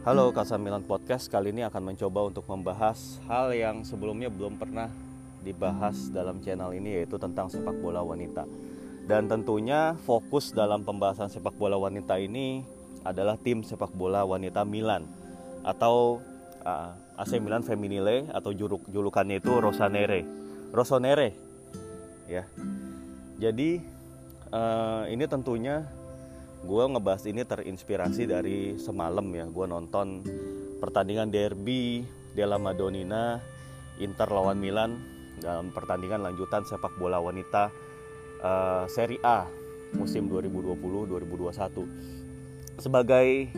Halo Kasamilan Podcast kali ini akan mencoba untuk membahas hal yang sebelumnya belum pernah dibahas dalam channel ini yaitu tentang sepak bola wanita. Dan tentunya fokus dalam pembahasan sepak bola wanita ini adalah tim sepak bola wanita Milan atau uh, AC Milan Femminile atau juruk julukannya itu Rosanere. Rossonere. Ya. Jadi uh, ini tentunya gue ngebahas ini terinspirasi dari semalam ya. Gue nonton pertandingan derby della Madonnina Inter lawan Milan dalam pertandingan lanjutan sepak bola wanita uh, Serie A musim 2020-2021 sebagai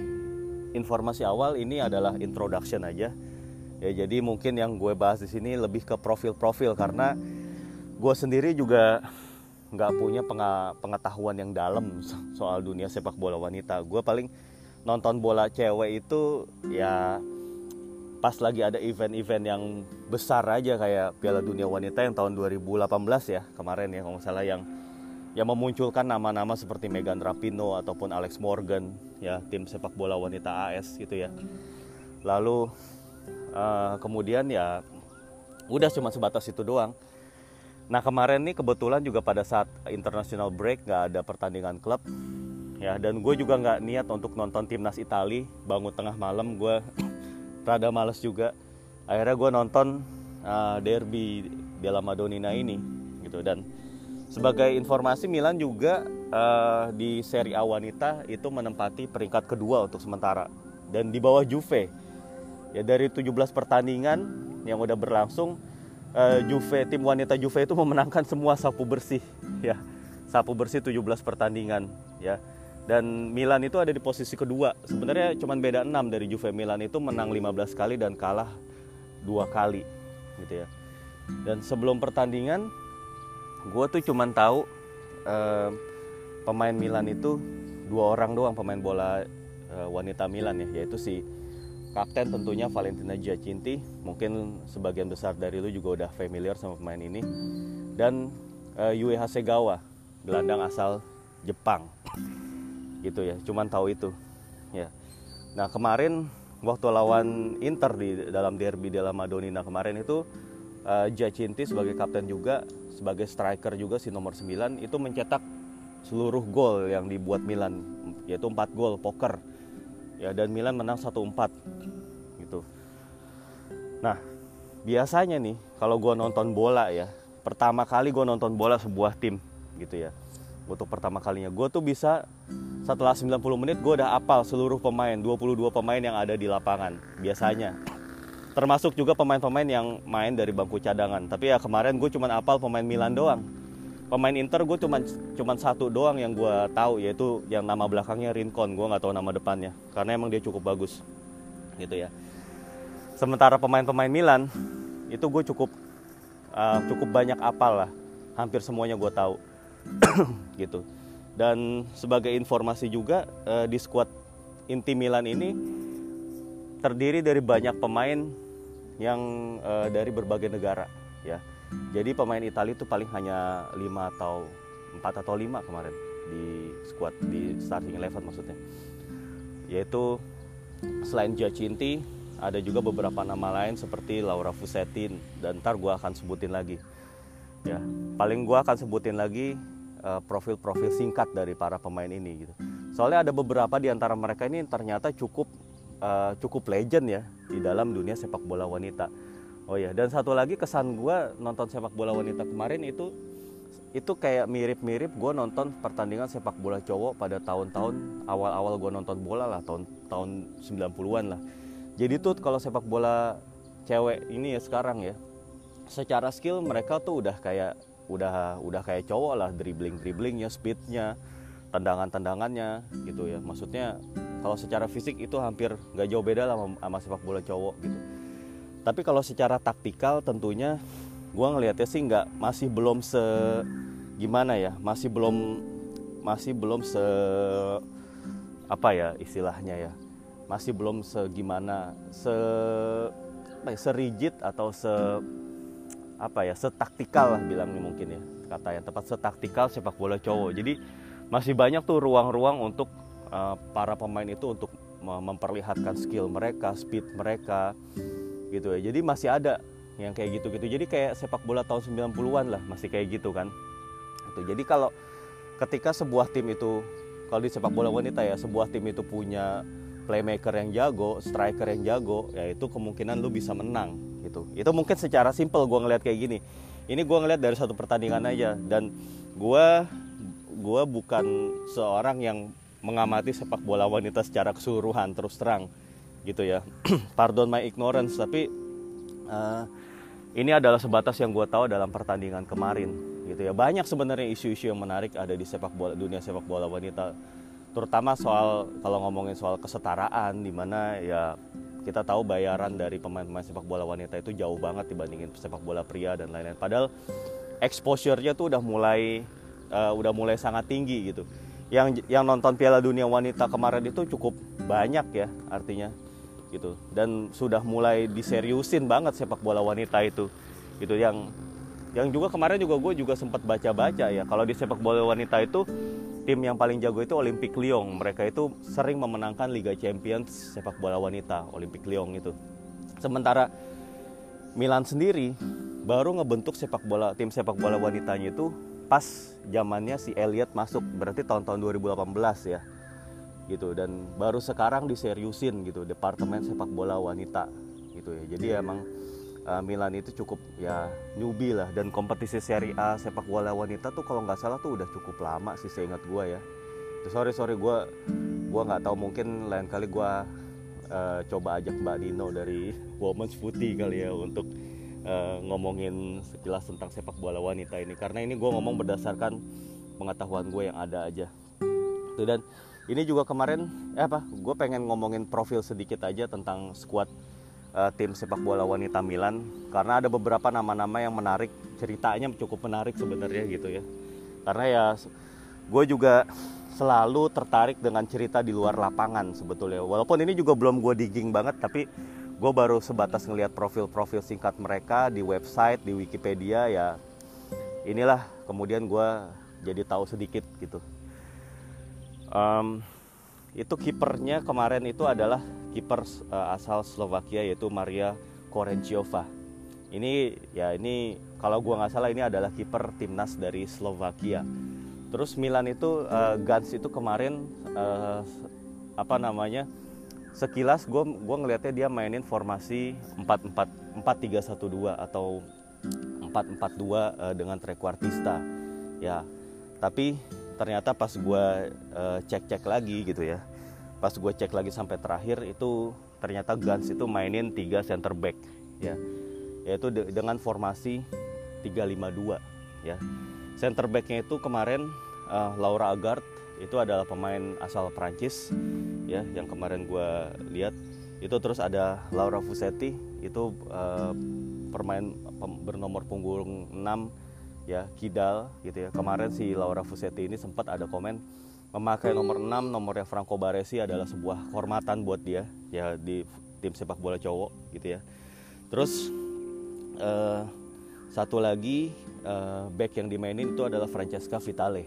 informasi awal ini adalah introduction aja. Ya jadi mungkin yang gue bahas di sini lebih ke profil-profil karena gue sendiri juga nggak punya pengetahuan yang dalam soal dunia sepak bola wanita. Gue paling nonton bola cewek itu ya pas lagi ada event-event yang besar aja kayak Piala Dunia Wanita yang tahun 2018 ya kemarin ya kalau salah yang yang memunculkan nama-nama seperti Megan Rapino ataupun Alex Morgan ya tim sepak bola wanita AS gitu ya. Lalu uh, kemudian ya udah cuma sebatas itu doang Nah kemarin nih kebetulan juga pada saat international break nggak ada pertandingan klub ya dan gue juga nggak niat untuk nonton timnas Itali. Bangun tengah malam gue rada males juga. Akhirnya gue nonton uh, derby della Madonnina ini gitu. Dan sebagai informasi Milan juga uh, di Serie A wanita itu menempati peringkat kedua untuk sementara. Dan di bawah Juve. Ya dari 17 pertandingan yang udah berlangsung uh, Juve tim wanita Juve itu memenangkan semua sapu bersih ya. Sapu bersih 17 pertandingan ya. Dan Milan itu ada di posisi kedua. Sebenarnya cuma beda 6 dari Juve. Milan itu menang 15 kali dan kalah dua kali gitu ya. Dan sebelum pertandingan gue tuh cuma tahu uh, pemain Milan itu dua orang doang pemain bola uh, wanita Milan ya yaitu si kapten tentunya Valentina Giacinti. Mungkin sebagian besar dari lu juga udah familiar sama pemain ini. Dan uh, Yue Hasegawa gelandang asal Jepang. Gitu ya cuman tahu itu ya. Nah kemarin waktu lawan Inter di dalam derby della Madonnina kemarin itu uh, Giacinti sebagai kapten juga sebagai striker juga si nomor 9 itu mencetak seluruh gol yang dibuat Milan yaitu 4 gol poker ya dan Milan menang 1-4 gitu. Nah, biasanya nih kalau gue nonton bola ya, pertama kali gue nonton bola sebuah tim gitu ya. Untuk pertama kalinya gue tuh bisa setelah 90 menit gue udah apal seluruh pemain, 22 pemain yang ada di lapangan biasanya. Termasuk juga pemain-pemain yang main dari bangku cadangan. Tapi ya kemarin gue cuma apal pemain Milan doang pemain Inter gue cuma cuman satu doang yang gue tahu yaitu yang nama belakangnya Rincon. Gue nggak tahu nama depannya karena emang dia cukup bagus gitu ya. Sementara pemain-pemain Milan itu gue cukup uh, cukup banyak apal lah. Hampir semuanya gue tahu gitu. Dan sebagai informasi juga uh, di skuad inti Milan ini terdiri dari banyak pemain yang uh, dari berbagai negara ya jadi pemain Italia itu paling hanya 5 atau 4 atau 5 kemarin di squad di starting eleven maksudnya. Yaitu selain Giacinti ada juga beberapa nama lain seperti Laura Fusetin dan ntar gue akan sebutin lagi. Ya paling gue akan sebutin lagi eh, profil-profil uh, singkat dari para pemain ini gitu. Soalnya ada beberapa di antara mereka ini ternyata cukup uh, cukup legend ya di dalam dunia sepak bola wanita Oh ya, dan satu lagi kesan gue nonton sepak bola wanita kemarin itu itu kayak mirip-mirip gue nonton pertandingan sepak bola cowok pada tahun-tahun awal-awal gue nonton bola lah tahun tahun 90-an lah. Jadi tuh kalau sepak bola cewek ini ya sekarang ya secara skill mereka tuh udah kayak udah udah kayak cowok lah dribbling dribblingnya speednya tendangan tendangannya gitu ya maksudnya kalau secara fisik itu hampir nggak jauh beda lah sama, sama sepak bola cowok gitu tapi kalau secara taktikal tentunya gue ngelihatnya sih nggak masih belum se gimana ya masih belum masih belum se apa ya istilahnya ya masih belum segimana se apa ya, serigid atau se apa ya setaktikal lah bilangnya mungkin ya kata yang tepat setaktikal sepak bola cowok. Jadi masih banyak tuh ruang-ruang untuk uh, para pemain itu untuk memperlihatkan skill mereka, speed mereka gitu ya. Jadi masih ada yang kayak gitu-gitu. Jadi kayak sepak bola tahun 90-an lah, masih kayak gitu kan. Gitu. Jadi kalau ketika sebuah tim itu kalau di sepak bola wanita ya, sebuah tim itu punya playmaker yang jago, striker yang jago, ya itu kemungkinan lu bisa menang gitu. Itu mungkin secara simpel gue ngeliat kayak gini. Ini gue ngeliat dari satu pertandingan aja dan gue gue bukan seorang yang mengamati sepak bola wanita secara keseluruhan terus terang gitu ya. Pardon my ignorance tapi uh, ini adalah sebatas yang gue tahu dalam pertandingan kemarin gitu ya. Banyak sebenarnya isu-isu yang menarik ada di sepak bola dunia sepak bola wanita terutama soal kalau ngomongin soal kesetaraan di mana ya kita tahu bayaran dari pemain-pemain sepak bola wanita itu jauh banget dibandingin sepak bola pria dan lain-lain. Padahal exposure-nya tuh udah mulai uh, udah mulai sangat tinggi gitu. Yang yang nonton Piala Dunia Wanita kemarin itu cukup banyak ya artinya gitu. Dan sudah mulai diseriusin banget sepak bola wanita itu. Gitu yang yang juga kemarin juga gue juga sempat baca-baca ya. Kalau di sepak bola wanita itu tim yang paling jago itu Olympic Lyon. Mereka itu sering memenangkan Liga Champions sepak bola wanita Olympic Lyon itu. Sementara Milan sendiri baru ngebentuk sepak bola tim sepak bola wanitanya itu pas zamannya si Elliot masuk. Berarti tahun-tahun 2018 ya gitu. Dan baru sekarang diseriusin gitu departemen sepak bola wanita gitu ya. Jadi emang uh, Milan itu cukup ya newbie lah. Dan kompetisi Serie A sepak bola wanita tuh kalau nggak salah tuh udah cukup lama sih seingat gue ya. Sorry sorry gue gue nggak tahu mungkin lain kali gue uh, coba ajak Mbak Dino dari Women's Footy kali ya untuk uh, ngomongin sekilas tentang sepak bola wanita ini. Karena ini gue ngomong berdasarkan pengetahuan gue yang ada aja. Tuh dan ini juga kemarin eh apa gue pengen ngomongin profil sedikit aja tentang squad uh, tim sepak bola wanita Milan. Karena ada beberapa nama-nama yang menarik ceritanya cukup menarik sebenarnya gitu ya. Karena ya gue juga selalu tertarik dengan cerita di luar lapangan sebetulnya. Walaupun ini juga belum gue digging banget tapi gue baru sebatas ngelihat profil-profil singkat mereka di website di Wikipedia ya. Inilah kemudian gue jadi tahu sedikit gitu um, itu kipernya kemarin itu adalah kiper uh, asal Slovakia yaitu Maria Korenciova ini ya ini kalau gue nggak salah ini adalah kiper timnas dari Slovakia. Terus Milan itu uh, Gans itu kemarin uh, apa namanya sekilas gue gue ngelihatnya dia mainin formasi 4 4 4 3 1 2 atau 4 4 2 uh, dengan trequartista. Ya tapi ternyata pas gue uh, cek cek lagi gitu ya pas gue cek lagi sampai terakhir itu ternyata Gans itu mainin 3 center back ya. Yaitu de dengan formasi 352 ya. Center backnya itu kemarin uh, Laura Agard itu adalah pemain asal Prancis ya yang kemarin gue lihat. Itu terus ada Laura Fusetti itu uh, permain bernomor punggung 6 ya Kidal gitu ya. Kemarin si Laura Fusetti ini sempat ada komen memakai nomor 6 nomornya Franco Baresi adalah sebuah kehormatan buat dia ya di tim sepak bola cowok gitu ya. Terus uh, satu lagi uh, back yang dimainin itu adalah Francesca Vitale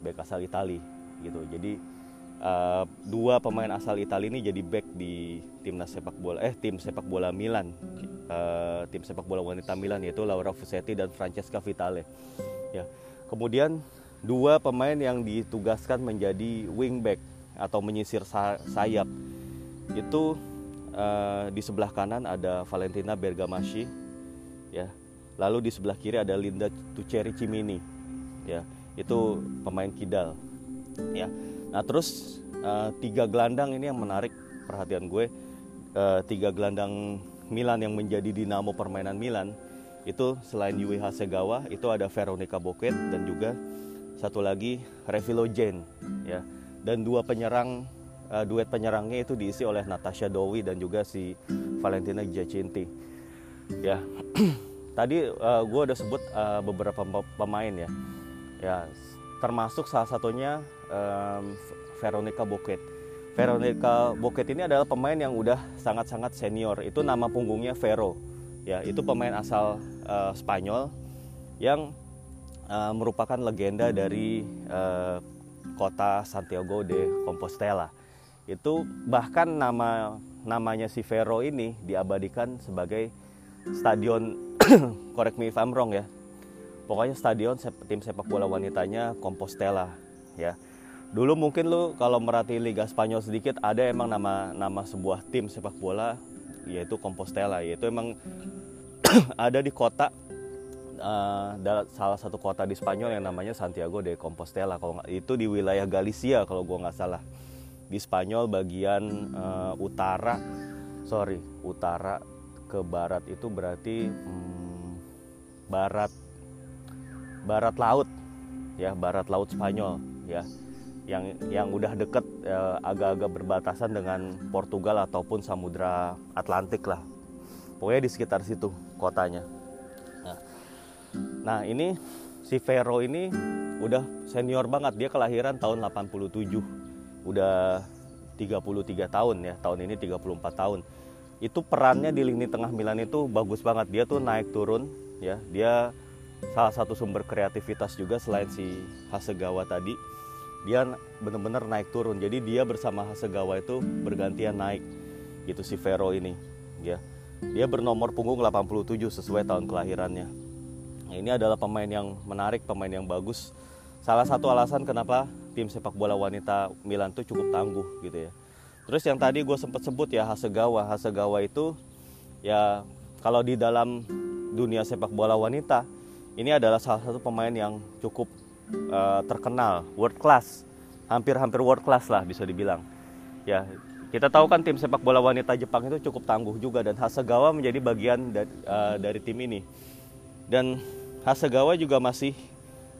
back asal Itali gitu. Jadi uh, dua pemain asal Italia ini jadi back di timnas sepak bola eh tim sepak bola Milan uh, tim sepak bola wanita Milan yaitu Laura Fusetti dan Francesca Vitale. Ya. Kemudian dua pemain yang ditugaskan menjadi wingback atau menyisir sayap. Itu uh, di sebelah kanan ada Valentina Bergamaschi ya. Lalu di sebelah kiri ada Linda Tuceri Cimini ya. Itu pemain kidal ya. Nah terus uh, tiga gelandang ini yang menarik perhatian gue. Uh, tiga gelandang Milan yang menjadi dinamo permainan Milan itu selain Yui Hasegawa itu ada Veronica Boquet dan juga satu lagi Revilo Jane ya. Dan dua penyerang uh, duet penyerangnya itu diisi oleh Natasha Dowi dan juga si Valentina Giacinti ya. Tadi uh, gue udah sebut uh, beberapa pemain ya. Ya termasuk salah satunya um, Veronica Boquet. Veronica Boquet ini adalah pemain yang udah sangat-sangat senior. Itu nama punggungnya Vero. Ya, itu pemain asal uh, Spanyol yang uh, merupakan legenda dari uh, kota Santiago de Compostela. itu bahkan nama namanya si Vero ini diabadikan sebagai stadion correct me if I'm wrong ya pokoknya stadion tim sepak bola wanitanya Compostela ya dulu mungkin lu kalau merhati Liga Spanyol sedikit ada emang nama nama sebuah tim sepak bola yaitu Compostela. Yaitu emang ada di kota uh, salah satu kota di Spanyol yang namanya Santiago de Compostela. Kalau itu di wilayah Galicia kalau gua nggak salah. Di Spanyol bagian uh, utara sorry utara ke barat itu berarti hmm, barat barat laut. Ya barat laut Spanyol ya yang yang udah deket uh, agak-agak berbatasan dengan Portugal ataupun Samudra Atlantik lah. Pokoknya di sekitar situ kotanya. Nah, nah ini si Vero ini udah senior banget. Dia kelahiran tahun 87 udah 33 tahun ya tahun ini 34 tahun. Itu perannya di lini tengah Milan itu bagus banget. Dia tuh naik turun ya. Dia salah satu sumber kreativitas juga selain si Hasegawa tadi dia bener-bener naik turun jadi dia bersama Hasegawa itu bergantian naik gitu si Vero ini ya dia bernomor punggung 87 sesuai tahun kelahirannya nah, ini adalah pemain yang menarik pemain yang bagus salah satu alasan kenapa tim sepak bola wanita Milan tuh cukup tangguh gitu ya. Terus yang tadi gue sempat sebut ya Hasegawa. Hasegawa itu ya kalau di dalam dunia sepak bola wanita ini adalah salah satu pemain yang cukup uh, terkenal, world class, hampir-hampir world class lah bisa dibilang. Ya kita tahu kan tim sepak bola wanita Jepang itu cukup tangguh juga dan Hasegawa menjadi bagian dari, uh, eh, dari tim ini. Dan Hasegawa juga masih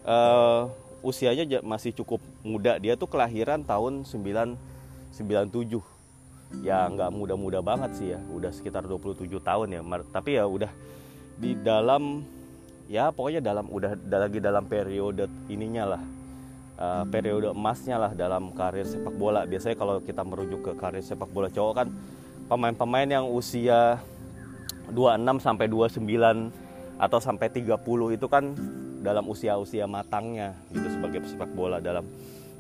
uh, usianya masih cukup muda. Dia tuh kelahiran tahun 997 ya nggak muda-muda banget sih ya. Udah sekitar 27 tahun ya tapi ya udah di dalam ya pokoknya dalam udah lagi dalam periode ininya lah uh, periode emasnya lah dalam karir sepak bola biasanya kalau kita merujuk ke karir sepak bola cowok kan pemain-pemain yang usia 26 sampai 29 atau sampai 30 itu kan dalam usia-usia matangnya gitu sebagai pesepak bola dalam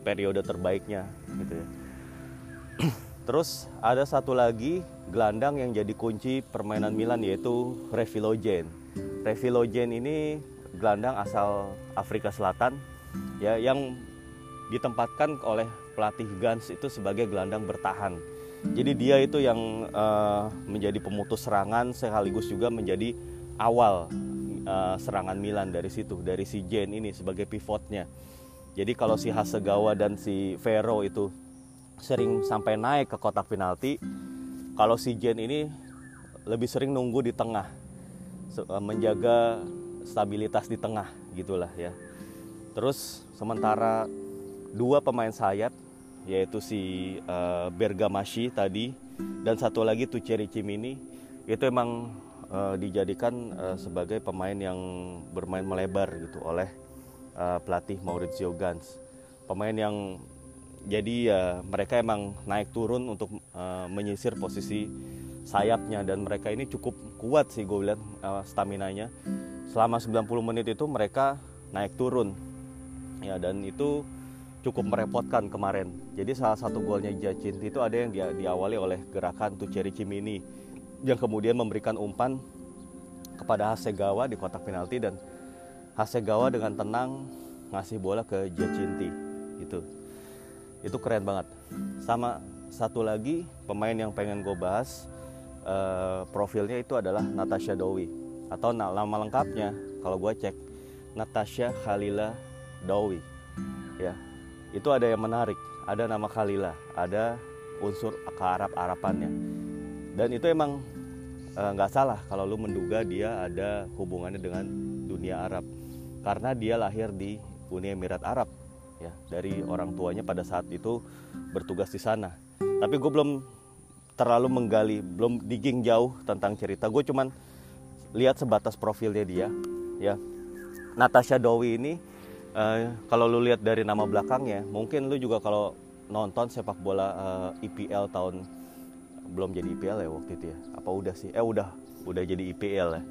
periode terbaiknya gitu ya. Terus ada satu lagi gelandang yang jadi kunci permainan Milan yaitu Revilogen. Revilogen ini gelandang asal Afrika Selatan ya yang ditempatkan oleh pelatih Gans itu sebagai gelandang bertahan. Jadi dia itu yang uh, menjadi pemutus serangan sekaligus juga menjadi awal uh, serangan Milan dari situ dari si Jane ini sebagai pivotnya jadi kalau si Hasegawa dan si Vero itu sering sampai naik ke kotak penalti kalau si Jane ini lebih sering nunggu di tengah menjaga stabilitas di tengah gitulah ya terus sementara dua pemain sayap yaitu si uh, Bergamaschi tadi dan satu lagi tuh Cherry Cimini itu emang uh, dijadikan uh, sebagai pemain yang bermain melebar gitu oleh uh, pelatih Maurizio Gans. Pemain yang jadi ya mereka emang naik turun untuk uh, menyisir posisi sayapnya dan mereka ini cukup kuat sih gue lihat uh, stamina-nya. Selama 90 menit itu mereka naik turun. Ya dan itu cukup merepotkan kemarin. Jadi salah satu golnya Jacinti itu ada yang dia diawali oleh gerakan Tucheri Cimini yang kemudian memberikan umpan kepada Hasegawa di kotak penalti dan Hasegawa dengan tenang ngasih bola ke Jacinti itu itu keren banget sama satu lagi pemain yang pengen gue bahas uh, profilnya itu adalah Natasha Dowi atau nama lengkapnya kalau gue cek Natasha Khalila Dowi ya itu ada yang menarik. Ada nama Khalila ada unsur ke Arab Arapannya. Dan itu emang eh, nggak e, salah kalau lu menduga dia ada hubungannya dengan dunia Arab. Karena dia lahir di Uni Emirat Arab ya. Dari orang tuanya pada saat itu bertugas di sana. Tapi gue belum terlalu menggali belum digging jauh tentang cerita. Gue cuman lihat sebatas profilnya dia ya. Natasha Dowi ini uh, kalau lu lihat dari nama belakangnya mungkin lu juga kalau nonton sepak bola uh, eh, IPL tahun belum jadi IPL ya waktu itu ya? Apa udah sih? Eh udah udah jadi IPL ya.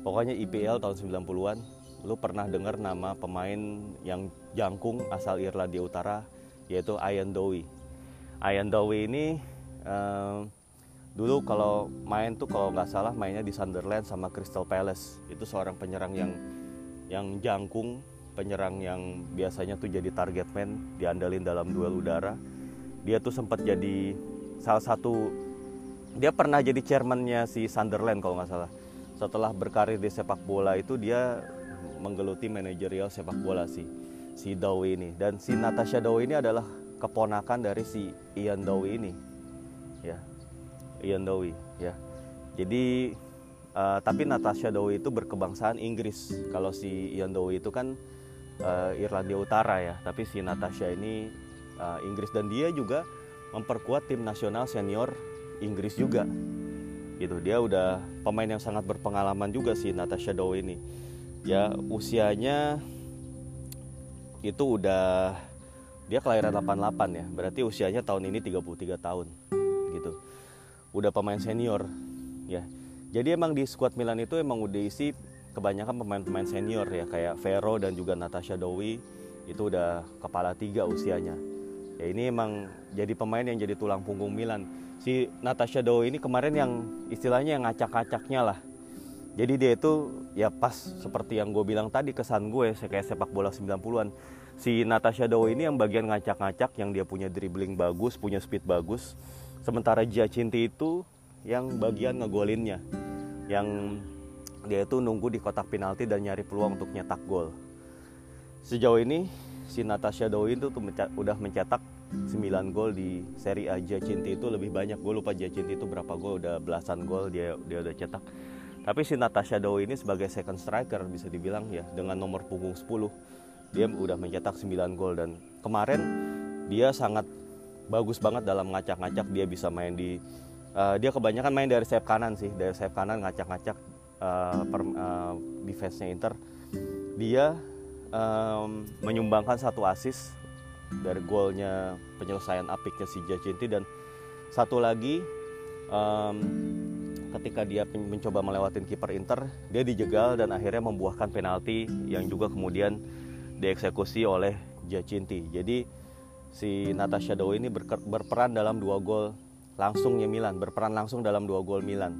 Pokoknya IPL tahun 90-an lu pernah dengar nama pemain yang jangkung asal Irlandia Utara yaitu Ian Dowie. Ayan Dowie ini uh, dulu kalau main tuh kalau nggak salah mainnya di Sunderland sama Crystal Palace. Itu seorang penyerang yang yang jangkung penyerang yang biasanya tuh jadi target man diandalin dalam duel udara. Dia tuh sempat jadi salah satu dia pernah jadi chairmannya si Sunderland kalau nggak salah. Setelah berkarir di sepak bola itu dia menggeluti manajerial sepak bola si si Dowie ini. Dan si Natasha Dowie ini adalah keponakan dari si Ian Dowie ini ya. Ian Dowie ya. Jadi uh, tapi Natasha Dowie itu berkebangsaan Inggris. Kalau si Ian Dowie itu kan uh, Irlandia Utara ya. Tapi si Natasha ini uh, Inggris. Dan dia juga memperkuat tim nasional senior Inggris juga. Gitu. Dia udah pemain yang sangat berpengalaman juga si Natasha Dow ini. Ya usianya itu udah dia kelahiran 88 ya. Berarti usianya tahun ini 33 tahun gitu. Udah pemain senior ya. Jadi emang di squad Milan itu emang udah isi kebanyakan pemain-pemain senior ya. Kayak Vero dan juga Natasha Dowi itu udah kepala tiga usianya. Ya ini emang jadi pemain yang jadi tulang punggung Milan. Si Natasha Dowi ini kemarin yang istilahnya yang ngacak-ngacaknya lah. Jadi dia itu ya pas seperti yang gue bilang tadi kesan gue kayak sepak bola 90-an si Natasha Dowi ini yang bagian ngacak-ngacak yang dia punya dribbling bagus punya speed bagus sementara Giacinti itu yang bagian ngegolinnya. Yang dia itu nunggu di kotak penalti dan nyari peluang untuk nyetak gol. Sejauh ini si Natasha Dowin itu tuh udah mencetak 9 gol di seri A. Jacinti itu lebih banyak gue lupa Jacinti itu berapa gol udah belasan gol dia dia udah cetak. Tapi si Natasha Dow ini sebagai second striker bisa dibilang ya dengan nomor punggung 10 dia udah mencetak 9 gol. Dan kemarin dia sangat bagus banget dalam ngacak-ngacak dia bisa main di uh, dia kebanyakan main dari sayap kanan sih dari sayap kanan ngacak-ngacak uh, per, uh, defense-nya Inter. Dia um, menyumbangkan satu assist dari golnya penyelesaian apiknya si Jacinti dan satu lagi um, ketika dia mencoba melewati kiper Inter dia dijegal dan akhirnya membuahkan penalti yang juga kemudian dieksekusi oleh Jacinti. Jadi si Natasha Dow ini berperan dalam dua gol langsungnya Milan berperan langsung dalam dua gol Milan.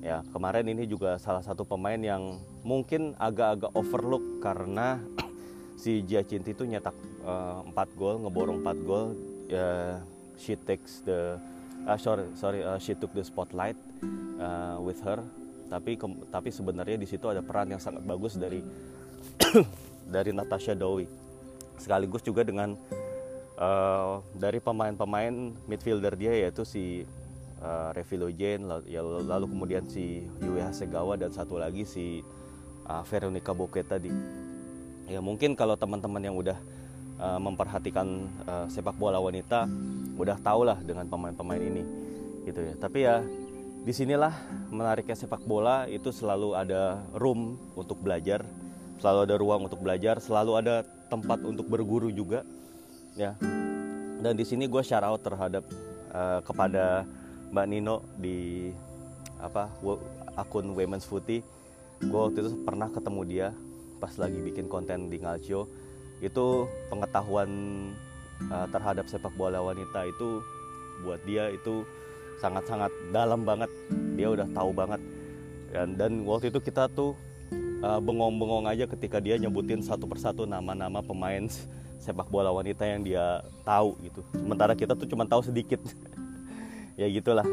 Ya kemarin ini juga salah satu pemain yang mungkin agak-agak overlook karena si Giacinti itu nyetak uh, 4 gol ngeborong 4 gol. Uh, she takes the uh, sorry sorry uh, she took the spotlight uh, with her. Tapi ke, tapi sebenarnya di situ ada peran yang sangat bagus dari dari Natasha Dowie sekaligus juga dengan uh, dari pemain-pemain midfielder dia yaitu si uh, Revilogen lalu, ya, lalu kemudian si Yui Hasegawa dan satu lagi si uh, Veronica tadi. Ya mungkin kalau teman-teman yang udah uh, memperhatikan uh, sepak bola wanita udah tau lah dengan pemain-pemain ini gitu ya. Tapi ya di sinilah menariknya sepak bola itu selalu ada room untuk belajar selalu ada ruang untuk belajar selalu ada tempat untuk berguru juga ya. Dan di sini gue shout out terhadap uh, kepada Mbak Nino di apa akun Women's Footy. Gue waktu itu pernah ketemu dia pas lagi bikin konten di Ngalcio. Itu pengetahuan uh, terhadap sepak bola wanita itu buat dia itu sangat-sangat dalam banget. Dia udah tahu banget. Dan, dan waktu itu kita tuh uh, bengong-bengong aja ketika dia nyebutin satu persatu nama-nama pemain sepak bola wanita yang dia tahu gitu. Sementara kita tuh cuma tahu sedikit. Ya gitulah.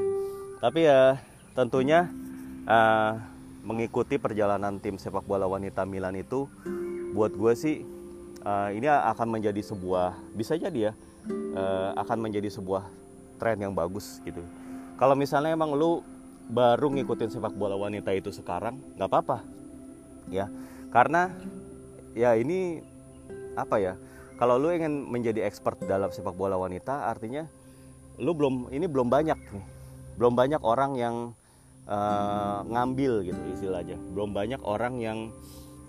Tapi ya tentunya uh, mengikuti perjalanan tim sepak bola wanita Milan itu buat gue sih uh, ini akan menjadi sebuah bisa jadi ya uh, akan menjadi sebuah tren yang bagus gitu. Kalau misalnya emang lu baru ngikutin sepak bola wanita itu sekarang nggak apa-apa. Ya karena ya ini apa ya kalau lu ingin menjadi expert dalam sepak bola wanita artinya lu belum ini belum banyak nih. Belum banyak orang yang uh, ngambil gitu istilahnya. Belum banyak orang yang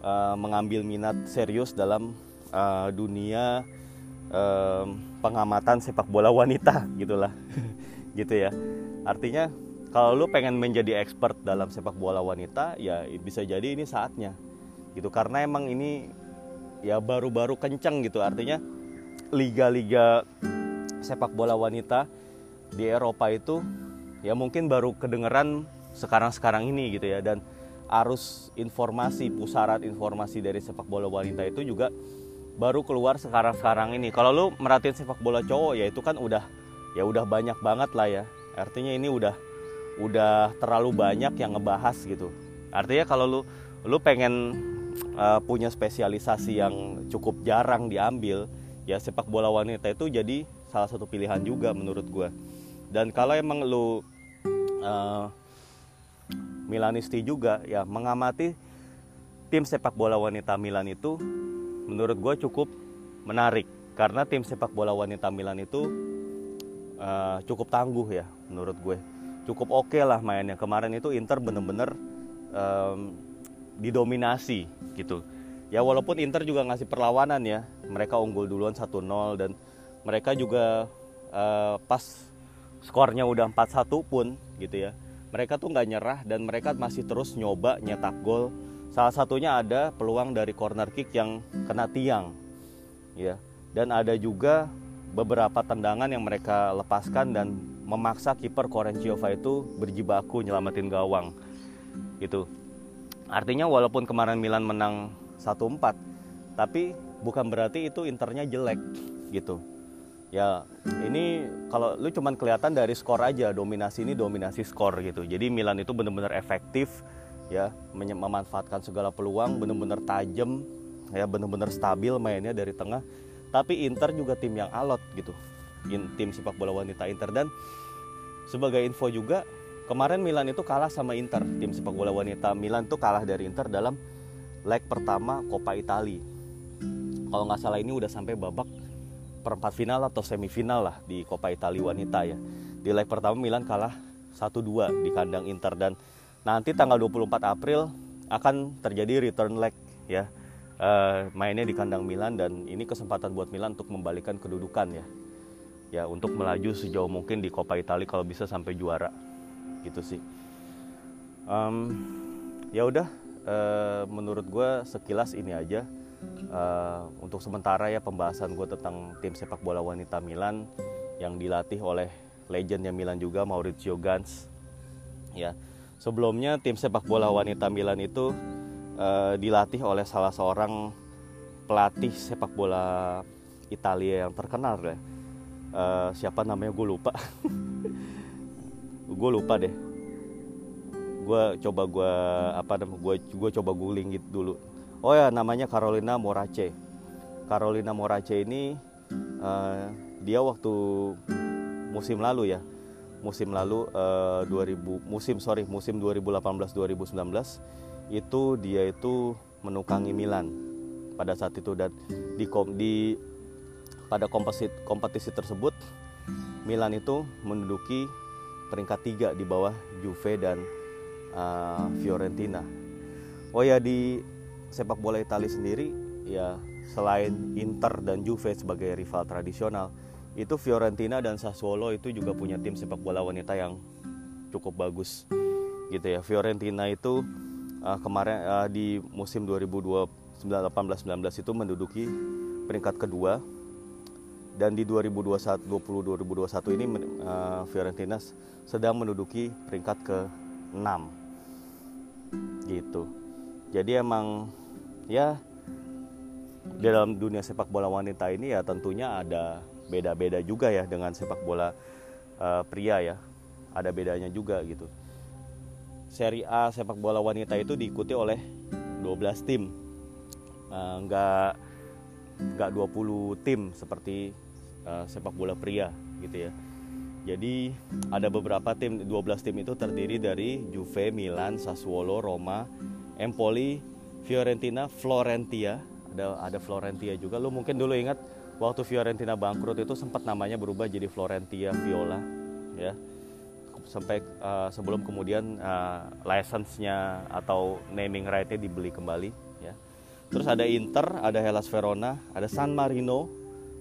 uh, mengambil minat serius dalam uh, dunia uh, pengamatan sepak bola wanita gitulah. Gitu ya. Artinya kalau lu pengen menjadi expert dalam sepak bola wanita ya bisa jadi ini saatnya. Gitu karena emang ini ya baru-baru kenceng gitu artinya liga-liga sepak bola wanita di Eropa itu ya mungkin baru kedengeran sekarang-sekarang ini gitu ya dan arus informasi pusaran informasi dari sepak bola wanita itu juga baru keluar sekarang-sekarang ini. Kalau lu merhatiin sepak bola cowok ya itu kan udah ya udah banyak banget lah ya. Artinya ini udah udah terlalu banyak yang ngebahas gitu. Artinya kalau lu lu pengen uh, punya spesialisasi yang cukup jarang diambil, ya sepak bola wanita itu jadi salah satu pilihan juga menurut gue. Dan kalau emang lu uh, Milanisti juga ya mengamati tim sepak bola wanita Milan itu menurut gue cukup menarik. Karena tim sepak bola wanita Milan itu uh, cukup tangguh ya menurut gue. Cukup oke okay lah mainnya. Kemarin itu Inter bener-bener um, didominasi gitu ya walaupun Inter juga ngasih perlawanan ya mereka unggul duluan 1-0 dan mereka juga uh, pas skornya udah 4-1 pun gitu ya mereka tuh nggak nyerah dan mereka masih terus nyoba nyetak gol Salah satunya ada peluang dari corner kick yang kena tiang. Ya. Dan ada juga beberapa tendangan yang mereka lepaskan dan memaksa kiper Korenciova itu berjibaku nyelamatin gawang. Gitu. Artinya walaupun kemarin Milan menang 1-4, tapi bukan berarti itu internya jelek gitu. Ya, ini kalau lu cuman kelihatan dari skor aja, dominasi ini dominasi skor gitu. Jadi Milan itu benar-benar efektif ya memanfaatkan segala peluang benar-benar tajam ya benar-benar stabil mainnya dari tengah tapi Inter juga tim yang alot gitu tim sepak bola wanita Inter dan sebagai info juga kemarin Milan itu kalah sama Inter tim sepak bola wanita. Milan itu kalah dari Inter dalam leg pertama Coppa Italia. Kalau nggak salah ini udah sampai babak perempat final atau semifinal lah di Coppa Italia wanita ya. Di leg pertama Milan kalah 1-2 di kandang Inter. Dan nanti tanggal 24 April akan terjadi return leg ya uh, mainnya di kandang Milan. Dan ini kesempatan buat Milan untuk membalikan kedudukan ya. Ya untuk melaju sejauh mungkin di Coppa Italia kalau bisa sampai juara gitu sih um, ya udah uh, menurut gue sekilas ini aja uh, untuk sementara ya pembahasan gue tentang tim sepak bola wanita Milan yang dilatih oleh legendnya Milan juga Maurizio Gans ya Sebelumnya tim sepak bola wanita Milan itu uh, dilatih oleh salah seorang pelatih sepak bola Italia yang terkenal ya. Uh, siapa namanya gue lupa. gue lupa deh. Gue coba gue apa gue gue coba googling gitu dulu. Oh ya namanya Carolina Morace. Carolina Morace ini uh, dia waktu musim lalu ya musim lalu uh, eh, 2000 musim sorry musim 2018-2019 itu dia itu menukangi Milan pada saat itu dan di di pada kompetisi kompetisi tersebut Milan itu menduduki peringkat tiga di bawah Juve dan uh, Fiorentina. Oh ya di sepak bola Italia sendiri ya selain Inter dan Juve sebagai rival tradisional itu Fiorentina dan Sassuolo itu juga punya tim sepak bola wanita yang cukup bagus gitu ya Fiorentina itu uh, kemarin uh, di musim 2018-19 itu menduduki peringkat kedua dan di 2021 20 2021 ini uh, Fiorentina sedang menduduki peringkat ke-6 gitu. Jadi emang ya dalam dunia sepak bola wanita ini ya tentunya ada beda-beda juga ya dengan sepak bola uh, pria ya. Ada bedanya juga gitu. Seri A sepak bola wanita itu diikuti oleh 12 tim. Uh, nggak nggak 20 tim seperti uh, sepak bola pria gitu ya. Jadi ada beberapa tim 12 tim itu terdiri dari Juve, Milan, Sassuolo, Roma, Empoli, Fiorentina, Florentia. Ada ada Florentia juga. Lu mungkin dulu ingat waktu Fiorentina bangkrut itu sempat namanya berubah jadi Florentia Viola ya. Sampai uh, sebelum kemudian uh, license-nya atau naming right-nya dibeli kembali ya. Terus ada Inter, ada Hellas Verona, ada San Marino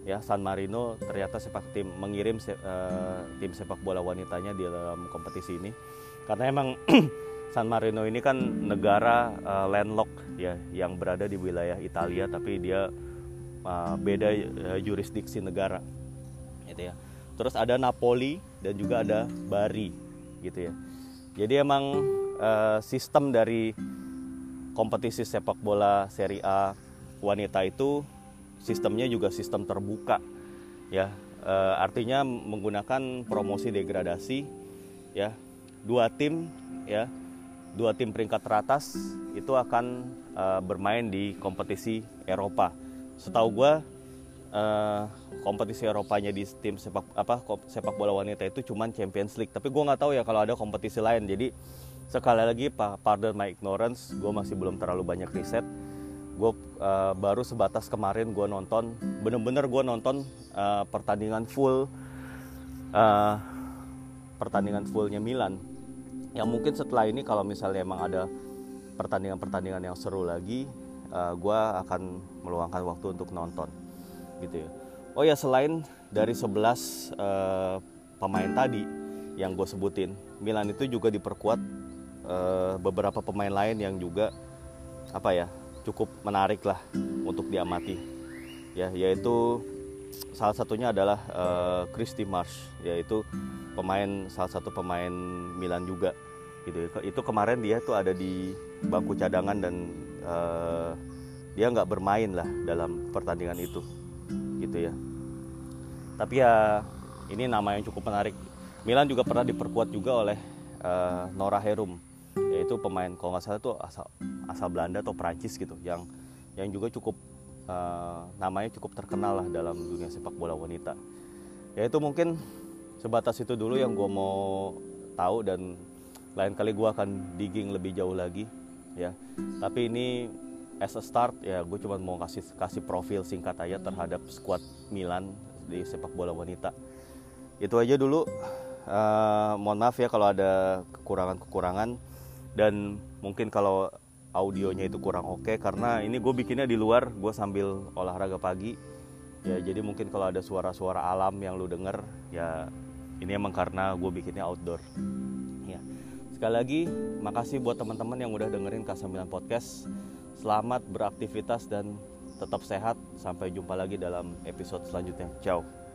ya San Marino ternyata sepak tim mengirim se, uh, tim sepak bola wanitanya di dalam kompetisi ini. Karena emang San Marino ini kan negara uh, landlock ya yang berada di wilayah Italia tapi dia uh, beda uh, jurisdiksi negara gitu ya. Terus ada Napoli dan juga ada Bari gitu ya. Jadi emang uh, sistem dari kompetisi sepak bola Serie A wanita itu sistemnya juga sistem terbuka ya. Uh, artinya menggunakan promosi degradasi ya. Dua tim ya dua tim peringkat teratas itu akan uh, bermain di kompetisi Eropa. Setahu gue uh, kompetisi Eropanya di tim sepak apa sepak bola wanita itu cuman Champions League. Tapi gue nggak tahu ya kalau ada kompetisi lain. Jadi sekali lagi pardon my ignorance gue masih belum terlalu banyak riset gue uh, baru sebatas kemarin gue nonton bener-bener gue nonton uh, pertandingan full uh, pertandingan fullnya Milan. Yang mungkin setelah ini kalau misalnya emang ada pertandingan-pertandingan yang seru lagi uh, gue akan meluangkan waktu untuk nonton gitu ya. Oh ya selain dari 11 uh, pemain tadi yang gue sebutin Milan itu juga diperkuat uh, beberapa pemain lain yang juga apa ya cukup menarik lah untuk diamati. Ya yaitu salah satunya adalah uh, Christy Marsh yaitu pemain salah satu pemain Milan juga gitu. Itu kemarin dia tuh ada di bangku cadangan dan uh, dia nggak bermain lah dalam pertandingan itu gitu ya. Tapi ya ini nama yang cukup menarik. Milan juga pernah diperkuat juga oleh uh, Nora Herum yaitu pemain kalau nggak salah itu asal asal Belanda atau Prancis gitu yang yang juga cukup uh, namanya cukup terkenal lah dalam dunia sepak bola wanita. Ya itu mungkin sebatas itu dulu yang gue mau tahu dan lain kali gue akan digging lebih jauh lagi ya. Tapi ini as a start ya gue cuma mau kasih kasih profil singkat aja terhadap squad Milan di sepak bola wanita. Itu aja dulu. Uh, mohon maaf ya kalau ada kekurangan-kekurangan dan mungkin kalau audionya itu kurang oke okay, karena ini gue bikinnya di luar gue sambil olahraga pagi ya jadi mungkin kalau ada suara-suara alam yang lu denger ya ini emang karena gue bikinnya outdoor ya sekali lagi makasih buat teman-teman yang udah dengerin K9 Podcast Selamat beraktivitas dan tetap sehat. Sampai jumpa lagi dalam episode selanjutnya. Ciao.